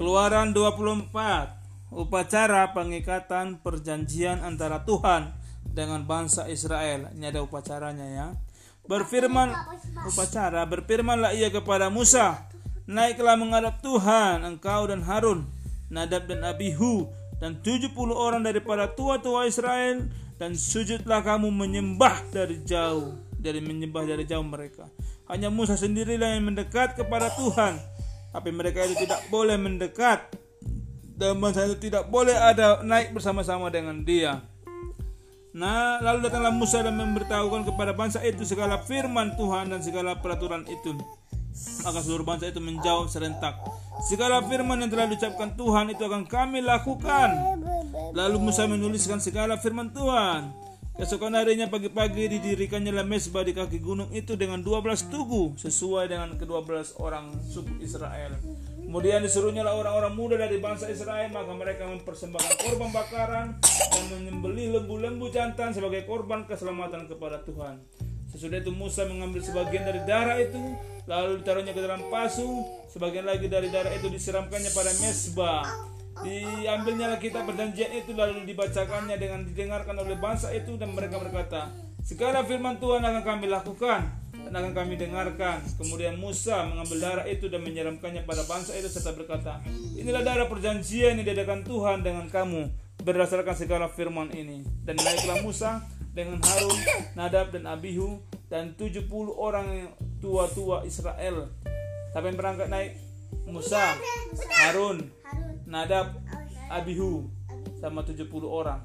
Keluaran 24 Upacara pengikatan perjanjian antara Tuhan dengan bangsa Israel. Ini ada upacaranya ya. Berfirman upacara Berfirmanlah ia kepada Musa Naiklah menghadap Tuhan engkau dan Harun Nadab dan Abihu dan 70 orang daripada tua-tua Israel dan sujudlah kamu menyembah dari jauh dari menyembah dari jauh mereka. Hanya Musa sendirilah yang mendekat kepada Tuhan tapi mereka itu tidak boleh mendekat dan bangsa itu tidak boleh ada naik bersama-sama dengan dia Nah, lalu datanglah Musa dan memberitahukan kepada bangsa itu segala firman Tuhan dan segala peraturan itu. Maka seluruh bangsa itu menjawab serentak, segala firman yang telah diucapkan Tuhan itu akan kami lakukan. Lalu Musa menuliskan segala firman Tuhan. Keesokan harinya pagi-pagi didirikannya mesbah di kaki gunung itu dengan 12 tugu sesuai dengan ke-12 orang suku Israel. Kemudian disuruhnya orang-orang muda dari bangsa Israel maka mereka mempersembahkan korban bakaran dan menyembelih lembu-lembu jantan sebagai korban keselamatan kepada Tuhan. Sesudah itu Musa mengambil sebagian dari darah itu lalu ditaruhnya ke dalam pasu, sebagian lagi dari darah itu disiramkannya pada mesbah. Diambilnya kitab perjanjian itu lalu dibacakannya dengan didengarkan oleh bangsa itu dan mereka berkata, segala firman Tuhan akan kami lakukan dan akan kami dengarkan. Kemudian Musa mengambil darah itu dan menyiramkannya pada bangsa itu serta berkata, inilah darah perjanjian yang diadakan Tuhan dengan kamu berdasarkan segala firman ini. Dan naiklah Musa dengan Harun, Nadab dan Abihu dan 70 orang tua-tua Israel. Tapi yang berangkat naik Musa, Harun, Nadab, Abihu sama 70 orang.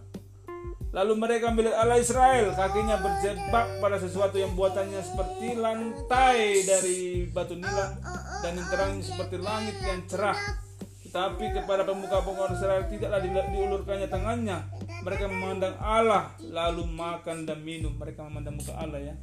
Lalu mereka melihat Allah Israel, kakinya berjebak pada sesuatu yang buatannya seperti lantai dari batu nilam dan yang terangnya seperti langit yang cerah. Tetapi kepada pemuka-pemuka Israel tidaklah diulurkannya tangannya, mereka memandang Allah lalu makan dan minum mereka memandang muka Allah ya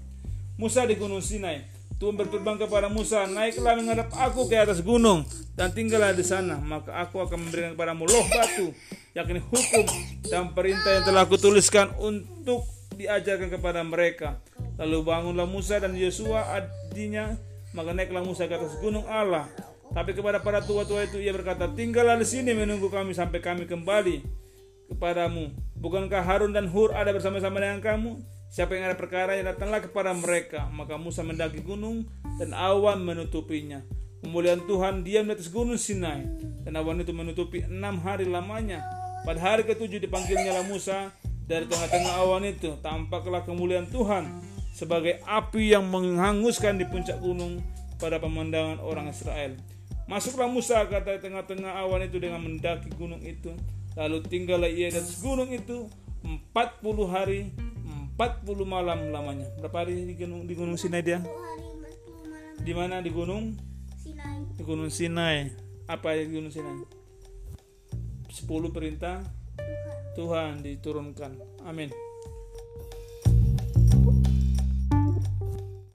Musa di gunung Sinai Tuhan berfirman kepada Musa naiklah menghadap aku ke atas gunung dan tinggallah di sana maka aku akan memberikan kepadamu loh batu yakni hukum dan perintah yang telah kutuliskan untuk diajarkan kepada mereka lalu bangunlah Musa dan Yosua adiknya maka naiklah Musa ke atas gunung Allah tapi kepada para tua-tua itu ia berkata tinggallah di sini menunggu kami sampai kami kembali kepadamu. Bukankah Harun dan Hur ada bersama-sama dengan kamu? Siapa yang ada perkara yang datanglah kepada mereka. Maka Musa mendaki gunung dan awan menutupinya. Kemuliaan Tuhan diam di atas gunung Sinai dan awan itu menutupi enam hari lamanya. Pada hari ketujuh dipanggilnya Musa dari tengah-tengah awan itu tampaklah kemuliaan Tuhan sebagai api yang menghanguskan di puncak gunung pada pemandangan orang Israel. Masuklah Musa ke tengah-tengah awan itu dengan mendaki gunung itu Lalu tinggallah ia di atas gunung itu 40 hari 40 malam lamanya. Berapa hari di gunung di gunung Sinai dia? Di mana di gunung? Sinai. Di gunung Sinai. Apa di gunung Sinai? 10 perintah Tuhan, Tuhan diturunkan. Amin.